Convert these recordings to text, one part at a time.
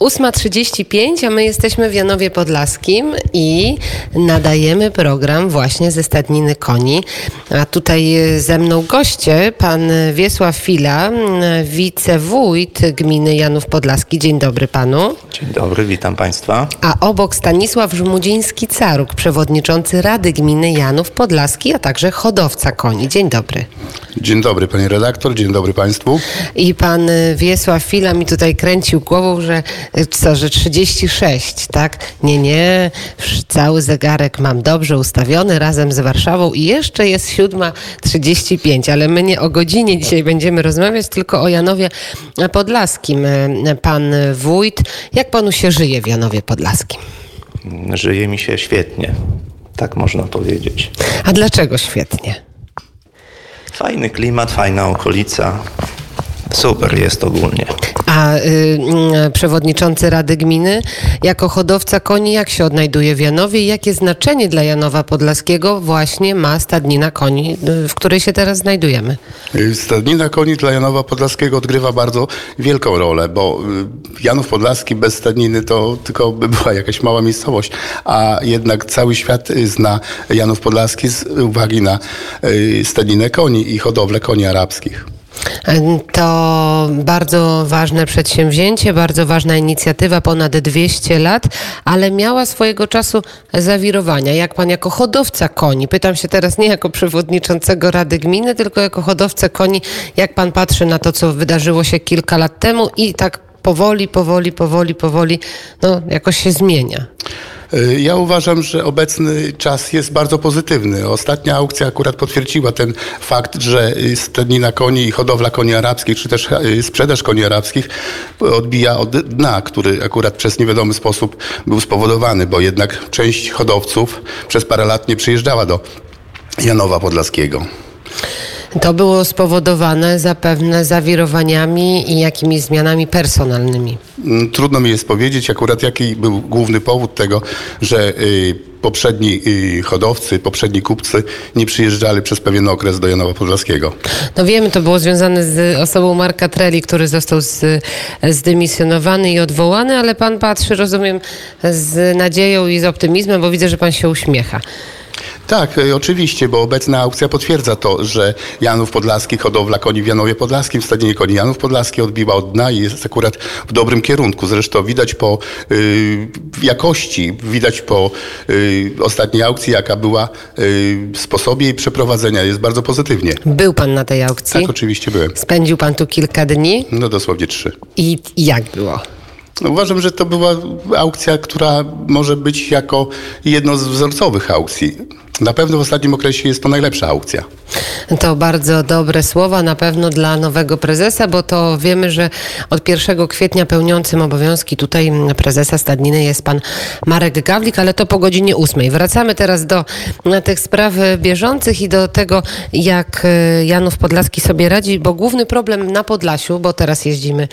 8.35, a my jesteśmy w Janowie Podlaskim i nadajemy program właśnie ze Stadniny Koni. A tutaj ze mną goście, pan Wiesław Fila, wicewójt gminy Janów Podlaski. Dzień dobry panu. Dzień dobry, witam państwa. A obok Stanisław Żmudziński-Caruk, przewodniczący Rady Gminy Janów Podlaski, a także hodowca koni. Dzień dobry. Dzień dobry pani redaktor, dzień dobry państwu. I pan Wiesław Fila mi tutaj kręcił głową, że co, że 36, tak? Nie, nie, cały zegarek mam dobrze ustawiony razem z Warszawą i jeszcze jest 7.35, ale my nie o godzinie dzisiaj będziemy rozmawiać, tylko o Janowie Podlaskim. Pan wójt, jak panu się żyje w Janowie Podlaskim? Żyje mi się świetnie, tak można powiedzieć. A dlaczego świetnie? Fajny klimat, fajna okolica. Super jest ogólnie. A y, y, przewodniczący Rady Gminy, jako hodowca koni, jak się odnajduje w Janowie i jakie znaczenie dla Janowa Podlaskiego właśnie ma stadnina koni, y, w której się teraz znajdujemy? Y, stadnina koni dla Janowa Podlaskiego odgrywa bardzo wielką rolę, bo Janów Podlaski bez stadniny to tylko by była jakaś mała miejscowość, a jednak cały świat zna Janów Podlaski z uwagi na stadninę koni i hodowlę koni arabskich. To bardzo ważne przedsięwzięcie, bardzo ważna inicjatywa, ponad 200 lat, ale miała swojego czasu zawirowania. Jak pan jako hodowca koni, pytam się teraz nie jako przewodniczącego Rady Gminy, tylko jako hodowca koni, jak pan patrzy na to, co wydarzyło się kilka lat temu i tak powoli, powoli, powoli, powoli, no jakoś się zmienia. Y, ja uważam, że obecny czas jest bardzo pozytywny. Ostatnia aukcja akurat potwierdziła ten fakt, że stadnina koni i hodowla koni arabskich, czy też y, sprzedaż koni arabskich odbija od dna, który akurat przez niewiadomy sposób był spowodowany, bo jednak część hodowców przez parę lat nie przyjeżdżała do Janowa Podlaskiego. To było spowodowane zapewne zawirowaniami i jakimiś zmianami personalnymi. Mm, trudno mi jest powiedzieć akurat jaki był główny powód tego, że y, poprzedni y, hodowcy, poprzedni kupcy nie przyjeżdżali przez pewien okres do Janowa Podlaskiego. No wiemy, to było związane z osobą Marka Treli, który został z, zdymisjonowany i odwołany, ale pan patrzy, rozumiem, z nadzieją i z optymizmem, bo widzę, że pan się uśmiecha. Tak, e, oczywiście, bo obecna aukcja potwierdza to, że Janów Podlaski, hodowla koni w Janowie Podlaskim, w stadionie koni Janów Podlaski odbiła od dna i jest akurat w dobrym kierunku. Zresztą widać po y, jakości, widać po y, ostatniej aukcji, jaka była y, sposobie jej przeprowadzenia. Jest bardzo pozytywnie. Był pan na tej aukcji? Tak, oczywiście byłem. Spędził pan tu kilka dni? No dosłownie trzy. I jak było? Uważam, że to była aukcja, która może być jako jedno z wzorcowych aukcji. Na pewno w ostatnim okresie jest to najlepsza aukcja. To bardzo dobre słowa na pewno dla nowego prezesa, bo to wiemy, że od 1 kwietnia pełniącym obowiązki tutaj prezesa Stadniny jest pan Marek Gawlik, ale to po godzinie 8. Wracamy teraz do tych spraw bieżących i do tego, jak e, Janów Podlaski sobie radzi, bo główny problem na Podlasiu, bo teraz jeździmy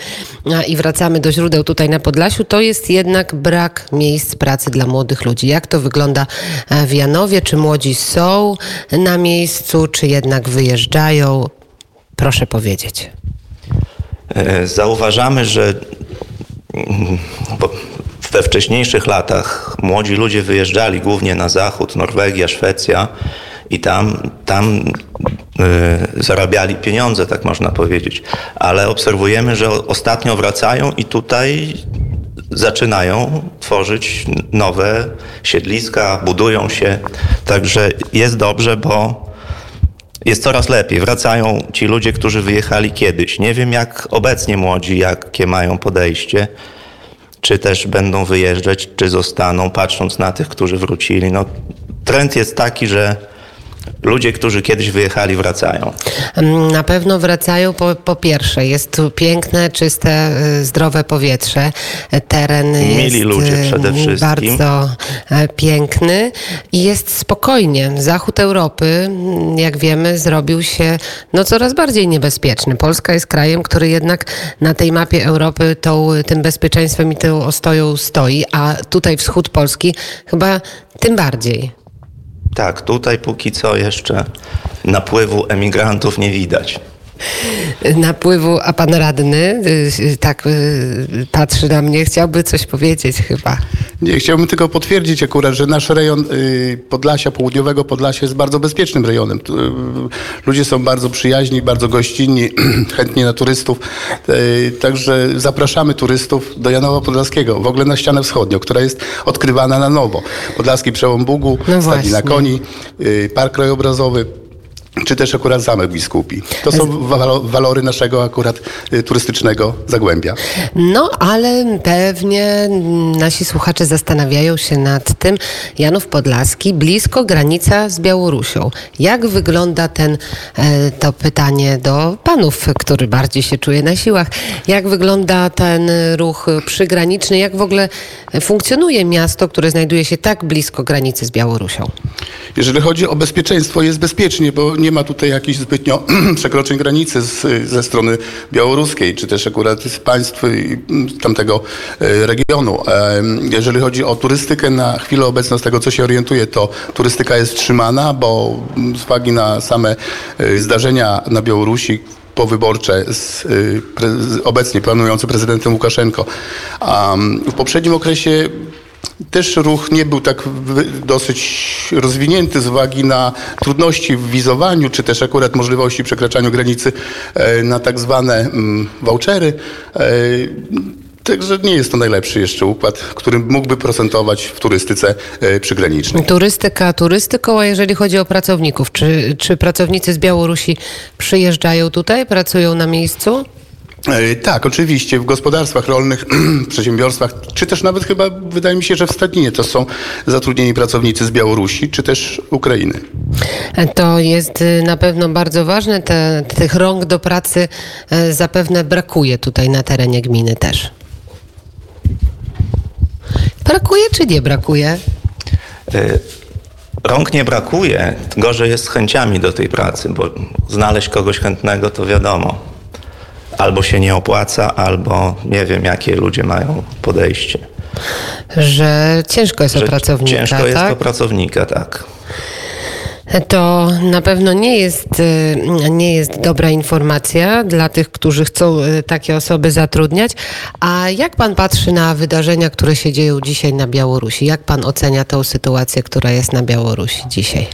i wracamy do źródeł tutaj na Podlasiu, to jest jednak brak miejsc pracy dla młodych ludzi. Jak to wygląda e, w Janowie? Czy młodzi są na miejscu, czy jednak wyjeżdżają? Proszę powiedzieć. E, zauważamy, że mm, we wcześniejszych latach młodzi ludzie wyjeżdżali głównie na zachód, Norwegia, Szwecja i tam, tam y, zarabiali pieniądze, tak można powiedzieć. Ale obserwujemy, że ostatnio wracają i tutaj zaczynają tworzyć nowe siedliska, budują się. Także jest dobrze, bo jest coraz lepiej. Wracają ci ludzie, którzy wyjechali kiedyś. Nie wiem, jak obecnie młodzi, jakie mają podejście. Czy też będą wyjeżdżać, czy zostaną, patrząc na tych, którzy wrócili. No, trend jest taki, że ludzie, którzy kiedyś wyjechali, wracają? Na pewno wracają po, po pierwsze. Jest tu piękne, czyste, y, zdrowe powietrze. Teren Mili jest ludzie y, przede wszystkim. bardzo e, piękny i jest spokojnie. Zachód Europy, jak wiemy, zrobił się no, coraz bardziej niebezpieczny. Polska jest krajem, który jednak na tej mapie Europy tą, tym bezpieczeństwem i tą ostoją stoi, a tutaj wschód Polski chyba tym bardziej. Tak, tutaj póki co jeszcze napływu emigrantów nie widać. Napływu, a pan radny y, tak y, patrzy na mnie, chciałby coś powiedzieć chyba. Nie, chciałbym tylko potwierdzić akurat, że nasz rejon y, Podlasia, południowego Podlasia jest bardzo bezpiecznym rejonem. Y, Ludzie są bardzo przyjaźni, bardzo gościnni, chętnie na turystów. Y, Także zapraszamy turystów do Janowa Podlaskiego, w ogóle na ścianę wschodnią, która jest odkrywana na nowo. Podlaski Przełom Bugu, No właśnie. Koni, y, Park Krajobrazowy. Czy też akurat Zamek Biskupi. To są walo- walory naszego akurat y, turystycznego Zagłębia. No, ale pewnie nasi słuchacze zastanawiają się nad tym. Janów Podlaski, blisko granica z Białorusią. Jak wygląda ten, e, to pytanie do panów, który bardziej się czuje na siłach. Jak wygląda ten ruch przygraniczny? Jak w ogóle funkcjonuje miasto, które znajduje się tak blisko granicy z Białorusią? Jeżeli chodzi o bezpieczeństwo, jest bezpiecznie, bo nie ma tutaj jakichś zbytnio przekroczeń granicy z, ze strony białoruskiej, czy też akurat z państw y, tamtego y, regionu. Jeżeli chodzi o turystykę, na chwilę obecną, z tego co się orientuję, to turystyka jest trzymana, bo mm, z uwagi na same y, zdarzenia na Białorusi, powyborcze z, obecnie planujący prezydentem Łukaszenko. Mm, w poprzednim okresie też ruch nie był tak dosyć rozwinięty z uwagi na trudności w wizowaniu, czy też akurat możliwości przekraczania granicy e, na tak zwane mm, vouchery. E, Także nie jest to najlepszy jeszcze układ, który mógłby procentować w turystyce e, przygranicznej. Turystyka turystyką, a jeżeli chodzi o pracowników, czy, czy pracownicy z Białorusi przyjeżdżają tutaj, pracują na miejscu? E, Tak, oczywiście. W gospodarstwach rolnych, przedsiębiorstwach, czy też nawet chyba wydaje mi się, że w Stadninie to są zatrudnieni pracownicy z Białorusi, czy też Ukrainy. To jest y, na pewno bardzo ważne. Te, tych rąk do pracy e, zapewne brakuje tutaj na terenie gminy też. Brakuje czy nie brakuje? Rąk nie brakuje, gorzej jest z chęciami do tej pracy, bo znaleźć kogoś chętnego to wiadomo. Albo się nie opłaca, albo nie wiem, jakie ludzie mają podejście. Że ciężko jest o Że pracownika, Ciężko jest tak? o pracownika, tak. To na pewno nie jest, y, nie jest dobra informacja dla tych, którzy chcą y, takie osoby zatrudniać. A jak pan patrzy na wydarzenia, które się dzieją dzisiaj na Białorusi? Jak pan ocenia tę sytuację, która jest na Białorusi dzisiaj?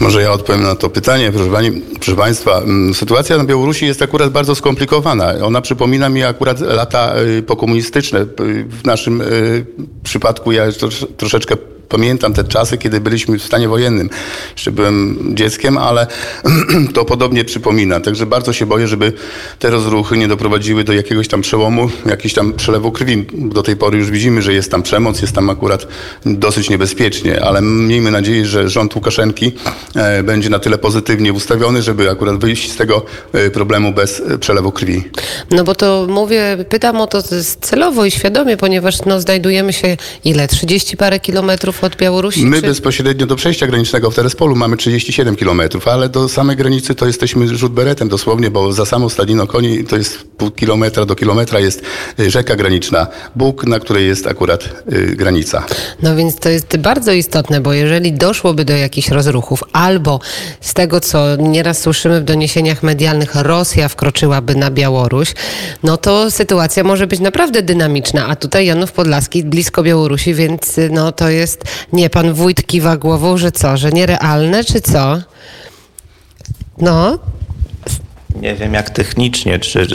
Może ja odpowiem na to pytanie. Proszę, pani, proszę Państwa, mm, sytuacja na Białorusi jest akurat bardzo skomplikowana. Ona przypomina mi akurat lata y, pokomunistyczne. Y, W naszym y, przypadku ja trosz, troszeczkę pamiętam te czasy, kiedy byliśmy w stanie wojennym. Jeszcze byłem dzieckiem, ale to podobnie przypomina. Także bardzo się boję, żeby te rozruchy nie doprowadziły do jakiegoś tam przełomu, jakiegoś tam przelewu krwi. Do tej pory już widzimy, że jest tam przemoc, jest tam akurat dosyć niebezpiecznie, ale miejmy nadzieję, że rząd Łukaszenki e, będzie na tyle pozytywnie ustawiony, żeby akurat wyjść z tego e, problemu bez e, przelewu krwi. No bo to mówię, pytam o to celowo i świadomie, ponieważ no, znajdujemy się ile? 30 parę kilometrów od Białorusi? My czy... bezpośrednio do przejścia granicznego w Terespolu mamy 37 km, ale do samej granicy to jesteśmy rzut beretem dosłownie, bo za samą Stadniną Koni to jest pół kilometra do kilometra jest y, rzeka graniczna Bóg, na której jest akurat y, granica. No więc to jest bardzo istotne, bo jeżeli doszłoby do jakichś rozruchów, albo z tego, co nieraz słyszymy w doniesieniach medialnych, Rosja wkroczyłaby na Białoruś, no to sytuacja może być naprawdę dynamiczna. A tutaj Janów Podlaski blisko Białorusi, więc y, no to jest, nie, pan wójt kiwa głową, że co, że nierealne, czy co? No, Nie wiem, jak technicznie, czy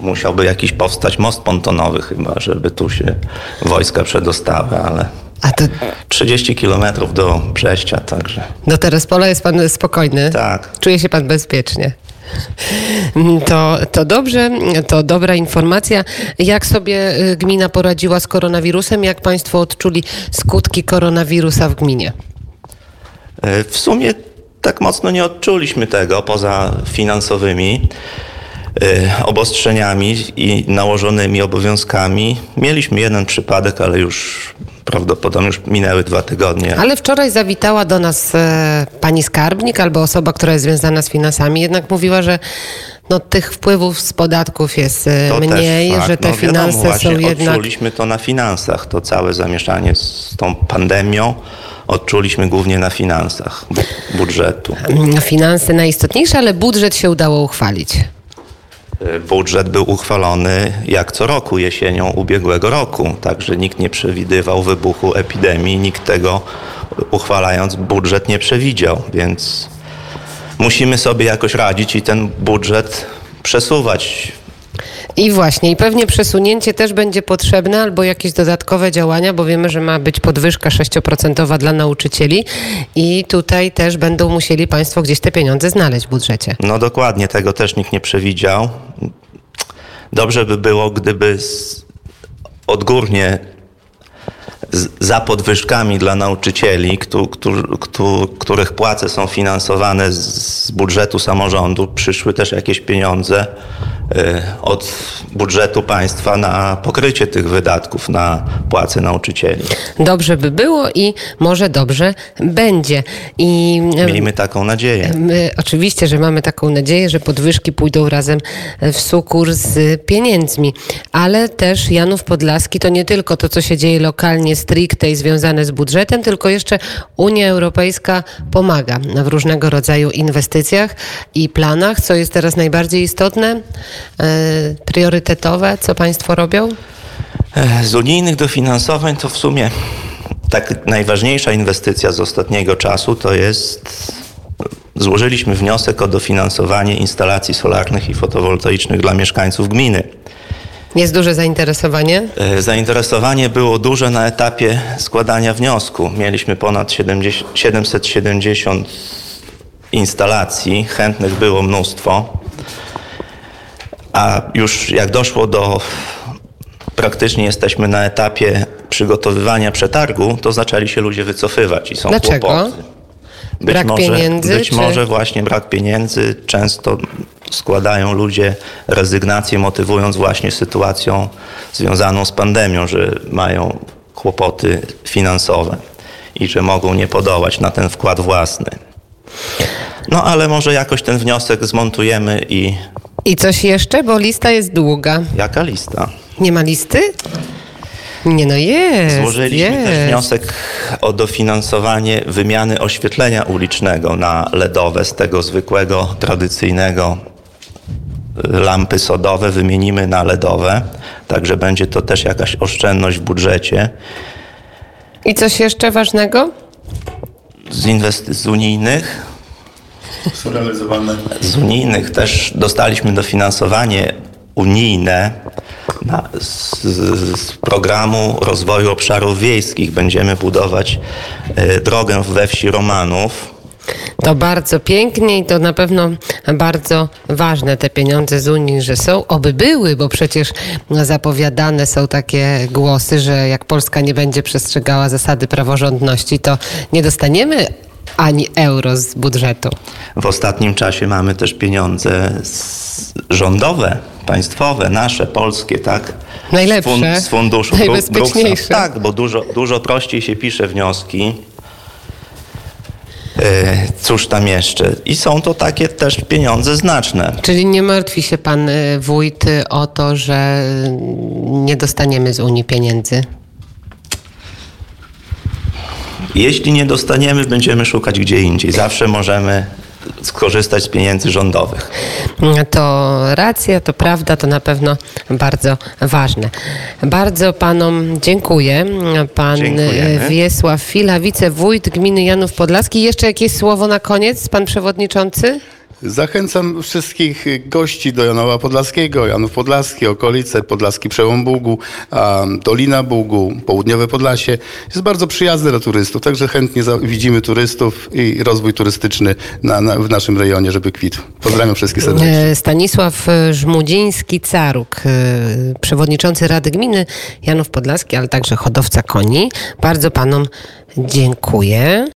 musiałby jakiś powstać most pontonowy chyba, żeby tu się wojska przedostały, ale a to 30 kilometrów do przejścia, także do Terespola jest pan spokojny? tak. Czuje się pan bezpiecznie. To, to dobrze, to dobra informacja. Jak sobie y, gmina poradziła z koronawirusem? Jak państwo odczuli skutki koronawirusa w gminie? E, W sumie tak mocno nie odczuliśmy tego poza finansowymi e, obostrzeniami i nałożonymi obowiązkami. Mieliśmy jeden przypadek, ale już prawdopodobnie już minęły dwa tygodnie. Ale wczoraj zawitała do nas e, pani skarbnik albo osoba, która jest związana z finansami, jednak mówiła, że no, tych wpływów z podatków jest e, To mniej, że te no, wiadomo, finanse właśnie są jednak. Odczuliśmy to na finansach, to całe zamieszanie z tą pandemią odczuliśmy głównie na finansach bu- budżetu. mm, Finanse najistotniejsze, ale budżet się udało uchwalić. Y, Budżet był uchwalony jak co roku jesienią ubiegłego roku, także nikt nie przewidywał wybuchu epidemii, nikt tego uchwalając budżet nie przewidział, więc musimy sobie jakoś radzić i ten budżet przesuwać. I właśnie, i pewnie przesunięcie też będzie potrzebne, albo jakieś dodatkowe działania, bo wiemy, że ma być podwyżka 6% dla nauczycieli i tutaj też będą musieli Państwo gdzieś te pieniądze znaleźć w budżecie. No dokładnie, tego też nikt nie przewidział. Dobrze by było, gdyby odgórnie za podwyżkami dla nauczycieli, któ, któ, któ, których płace są finansowane z, budżetu samorządu, przyszły też jakieś pieniądze od budżetu państwa na pokrycie tych wydatków na płace nauczycieli. Dobrze by było i może dobrze będzie. I em, Miejmy taką nadzieję. My oczywiście, że mamy taką nadzieję, że podwyżki pójdą razem w sukurs z pieniędzmi, ale też Janów Podlaski to nie tylko to, co się dzieje lokalnie, stricte i związane z budżetem, tylko jeszcze Unia Europejska pomaga w różnego rodzaju inwestycjach i planach, co jest teraz najbardziej istotne, e, priorytetowe, co Państwo robią? E, Z unijnych dofinansowań to w sumie tak najważniejsza inwestycja z ostatniego czasu to jest złożyliśmy wniosek o dofinansowanie instalacji solarnych i fotowoltaicznych dla mieszkańców gminy. Jest duże zainteresowanie. E, Zainteresowanie było duże na etapie składania wniosku. Mieliśmy ponad 70, 770 instalacji, chętnych było mnóstwo. A już jak doszło do praktycznie jesteśmy na etapie przygotowywania przetargu, to zaczęli się ludzie wycofywać i są Dlaczego? kłopoty. Być Brak może, pieniędzy, Być czy- może właśnie brak pieniędzy. Często składają ludzie rezygnację, motywując właśnie sytuacją związaną z pandemią, że mają kłopoty finansowe i że mogą nie podołać na ten wkład własny. No ale może jakoś ten wniosek zmontujemy i I coś jeszcze, bo lista jest długa. jaka lista? Nie ma listy? Nie no jest. Złożyliśmy jest. też wniosek o dofinansowanie wymiany oświetlenia ulicznego na LEDowe z tego zwykłego, tradycyjnego y, lampy sodowe wymienimy na LEDowe. Także będzie to też jakaś oszczędność w budżecie. I coś jeszcze ważnego? Z inwestycji z unijnych, Są realizowane z unijnych też dostaliśmy dofinansowanie unijne na, z, z programu rozwoju obszarów wiejskich. Będziemy budować y, drogę we wsi Romanów. To bardzo pięknie i to na pewno bardzo ważne te pieniądze z Unii, że są. Oby były, bo przecież zapowiadane są takie głosy, że jak Polska nie będzie przestrzegała zasady praworządności, to nie dostaniemy ani euro z budżetu. W ostatnim czasie mamy też pieniądze rządowe, państwowe, nasze, polskie, tak? Najlepsze, Z, fun, z funduszu najbezpieczniejsze. Tak, bo dużo, dużo prościej się pisze wnioski. E, cóż tam jeszcze? I są to takie też pieniądze znaczne. Czyli nie martwi się pan y, wójt o to, że y, nie dostaniemy z Unii pieniędzy? Jeśli nie dostaniemy, będziemy szukać gdzie indziej. Zawsze możemy skorzystać z pieniędzy rządowych. To racja, to prawda, to na pewno bardzo ważne. Bardzo panom dziękuję. Pan Dziękujemy. Wiesław Fila, wicewójt gminy Janów Podlaski. Jeszcze jakieś słowo na koniec, pan przewodniczący? Zachęcam wszystkich gości do Janowa Podlaskiego, Janów Podlaski, okolice, Podlaski Przełom Bugu, Dolina Bugu, Południowe Podlasie. Jest bardzo przyjazne dla turystów, także chętnie widzimy turystów i rozwój turystyczny na, na, w naszym rejonie, żeby kwitł. Pozdrawiam wszystkich serdecznie. E, Stanisław e, Żmudziński-Caruk, e, przewodniczący Rady Gminy Janów Podlaski, ale także hodowca koni. Bardzo panom dziękuję.